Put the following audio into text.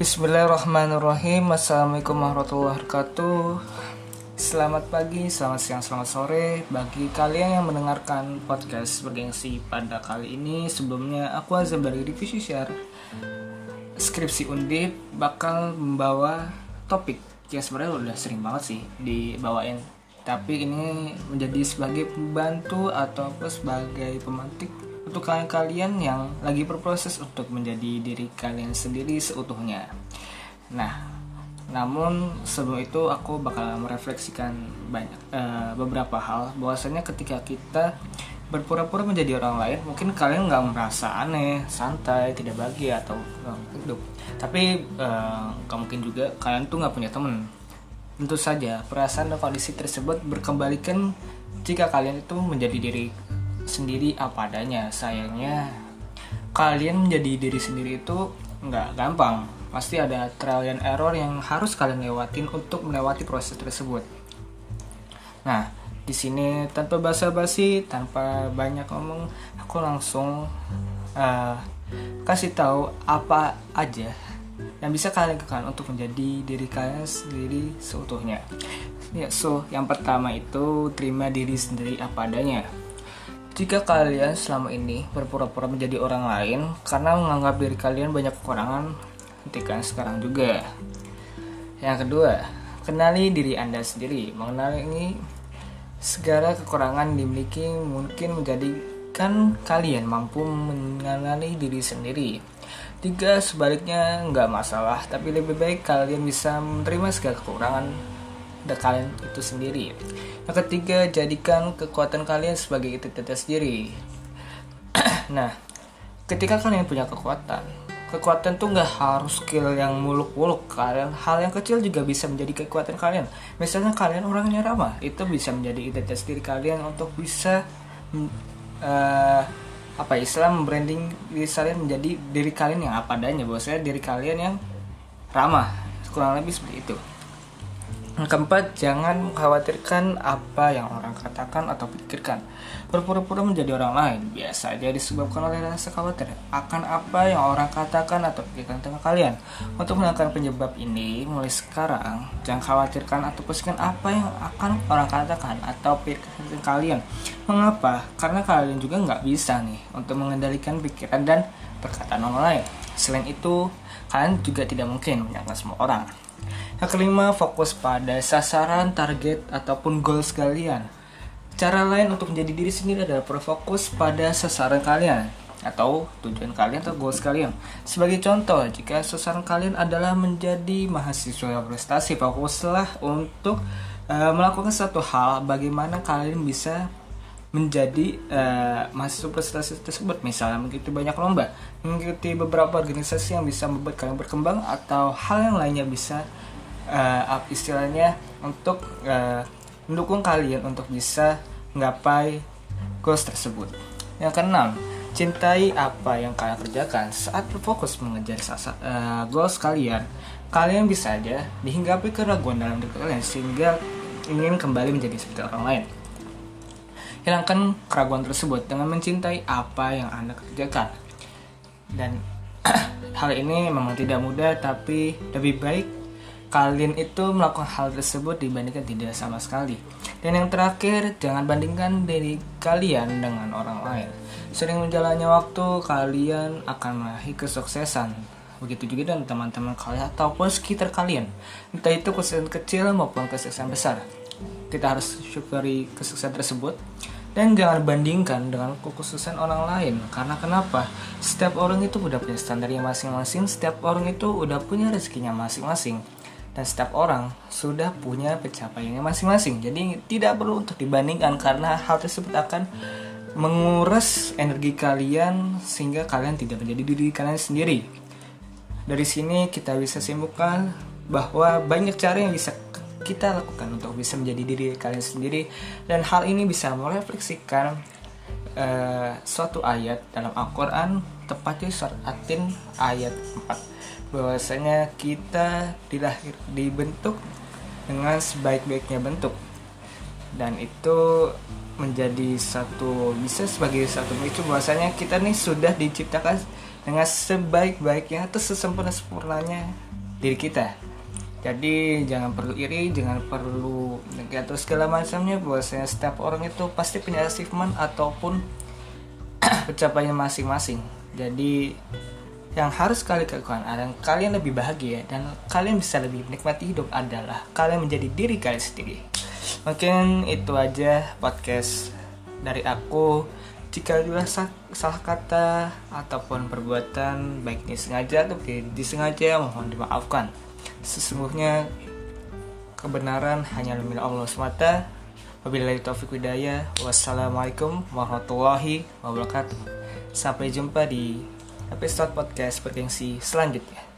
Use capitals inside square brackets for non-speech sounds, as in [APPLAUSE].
Bismillahirrahmanirrahim. Assalamualaikum warahmatullahi wabarakatuh. Selamat pagi, selamat siang, selamat sore Bagi kalian yang mendengarkan podcast bergengsi pada kali ini. Sebelumnya aku Azam dari Divisi Share Skripsi Undip bakal membawa topik Yang sebenarnya udah sering banget sih dibawain. Tapi ini menjadi sebagai pembantu atau sebagai pemantik untuk kalian-kalian yang lagi berproses untuk menjadi diri kalian sendiri seutuhnya. Nah, namun sebelum itu aku bakal merefleksikan banyak uh, beberapa hal. Bahwasanya ketika kita berpura-pura menjadi orang lain mungkin kalian nggak merasa aneh santai tidak bahagia atau hidup. Tapi uh, mungkin juga kalian tuh nggak punya temen. Tentu saja perasaan dan kondisi tersebut berkembalikan jika kalian itu menjadi diri sendiri apa adanya. Sayangnya kalian menjadi diri sendiri itu nggak gampang. Pasti ada trial and error yang harus kalian lewatin untuk melewati proses tersebut. Nah di sini tanpa basa-basi tanpa banyak ngomong aku langsung uh, kasih tahu apa aja yang bisa kalian lakukan untuk menjadi diri kalian sendiri seutuhnya. Ya so yang pertama itu terima diri sendiri apa adanya jika kalian selama ini berpura-pura menjadi orang lain karena menganggap diri kalian banyak kekurangan, hentikan sekarang juga. Yang kedua, kenali diri Anda sendiri. Mengenali segala kekurangan dimiliki mungkin menjadikan kalian mampu mengenali diri sendiri. Tiga, sebaliknya nggak masalah, tapi lebih baik kalian bisa menerima segala kekurangan kalian itu sendiri. Yang ketiga, jadikan kekuatan kalian sebagai identitas diri. [CLEARS THROAT] nah, ketika kalian punya kekuatan, kekuatan tuh nggak harus skill yang muluk-muluk kalian hal yang kecil juga bisa menjadi kekuatan kalian misalnya kalian orangnya ramah itu bisa menjadi identitas diri kalian untuk bisa uh, apa istilah membranding diri kalian menjadi diri kalian yang apa adanya bahwasanya diri kalian yang ramah kurang lebih seperti itu keempat, jangan mengkhawatirkan apa yang orang katakan atau pikirkan. Berpura-pura menjadi orang lain biasa aja disebabkan oleh rasa khawatir akan apa yang orang katakan atau pikirkan tentang kalian. Untuk menangkan penyebab ini, mulai sekarang jangan khawatirkan atau pusingkan apa yang akan orang katakan atau pikirkan kalian. Mengapa? Karena kalian juga nggak bisa nih untuk mengendalikan pikiran dan perkataan orang lain. Selain itu, kalian juga tidak mungkin menyangka semua orang. Yang kelima, fokus pada sasaran, target, ataupun goals kalian. Cara lain untuk menjadi diri sendiri adalah berfokus pada sasaran kalian atau tujuan kalian atau goals kalian. Sebagai contoh, jika sasaran kalian adalah menjadi mahasiswa prestasi, fokuslah untuk uh, melakukan satu hal bagaimana kalian bisa menjadi uh, mahasiswa prestasi tersebut misalnya mengikuti banyak lomba mengikuti beberapa organisasi yang bisa membuat kalian berkembang atau hal yang lainnya bisa uh, istilahnya untuk uh, mendukung kalian untuk bisa menggapai goals tersebut. Yang keenam, cintai apa yang kalian kerjakan saat berfokus mengejar uh, goals kalian. Kalian bisa aja dihinggapi keraguan dalam diri kalian sehingga ingin kembali menjadi seperti orang lain. Hilangkan keraguan tersebut dengan mencintai apa yang Anda kerjakan. Dan [CLEARS THROAT] hal ini memang tidak mudah tapi lebih baik kalian itu melakukan hal tersebut dibandingkan tidak sama sekali. Dan yang terakhir, jangan bandingkan diri kalian dengan orang lain. Sering menjalannya waktu, kalian akan meraih kesuksesan. Begitu juga dengan teman-teman kalian ataupun sekitar kalian. Entah itu kesuksesan kecil maupun kesuksesan besar. Kita harus syukuri kesuksesan tersebut dan jangan bandingkan dengan kekhususan orang lain karena kenapa setiap orang itu udah punya standarnya masing-masing setiap orang itu udah punya rezekinya masing-masing dan setiap orang sudah punya pencapaiannya masing-masing. Jadi tidak perlu untuk dibandingkan karena hal tersebut akan menguras energi kalian sehingga kalian tidak menjadi diri kalian sendiri. Dari sini kita bisa simpulkan bahwa banyak cara yang bisa kita lakukan untuk bisa menjadi diri kalian sendiri dan hal ini bisa merefleksikan uh, suatu ayat dalam Al-Quran tepatnya surat Atin ayat 4 bahwasanya kita dilahir dibentuk dengan sebaik-baiknya bentuk. Dan itu menjadi satu bisa sebagai satu pemicu bahwasanya kita nih sudah diciptakan dengan sebaik-baiknya atau sesempurna sempurnanya diri kita jadi jangan perlu iri jangan perlu atau segala macamnya. Bahwasanya setiap orang itu pasti punya achievement ataupun [CLEARS THROAT] pencapaian masing-masing. Jadi yang harus kalian lakukan adalah kalian lebih bahagia dan kalian bisa lebih menikmati hidup adalah kalian menjadi diri kalian sendiri. Mungkin itu aja podcast dari aku. Jika juga salah kata ataupun perbuatan baik disengaja atau disengaja mohon dimaafkan sesungguhnya kebenaran hanya milik Allah semata. Wabillahi taufik hidayah. Wassalamualaikum warahmatullahi wabarakatuh. Sampai jumpa di episode podcast bergengsi selanjutnya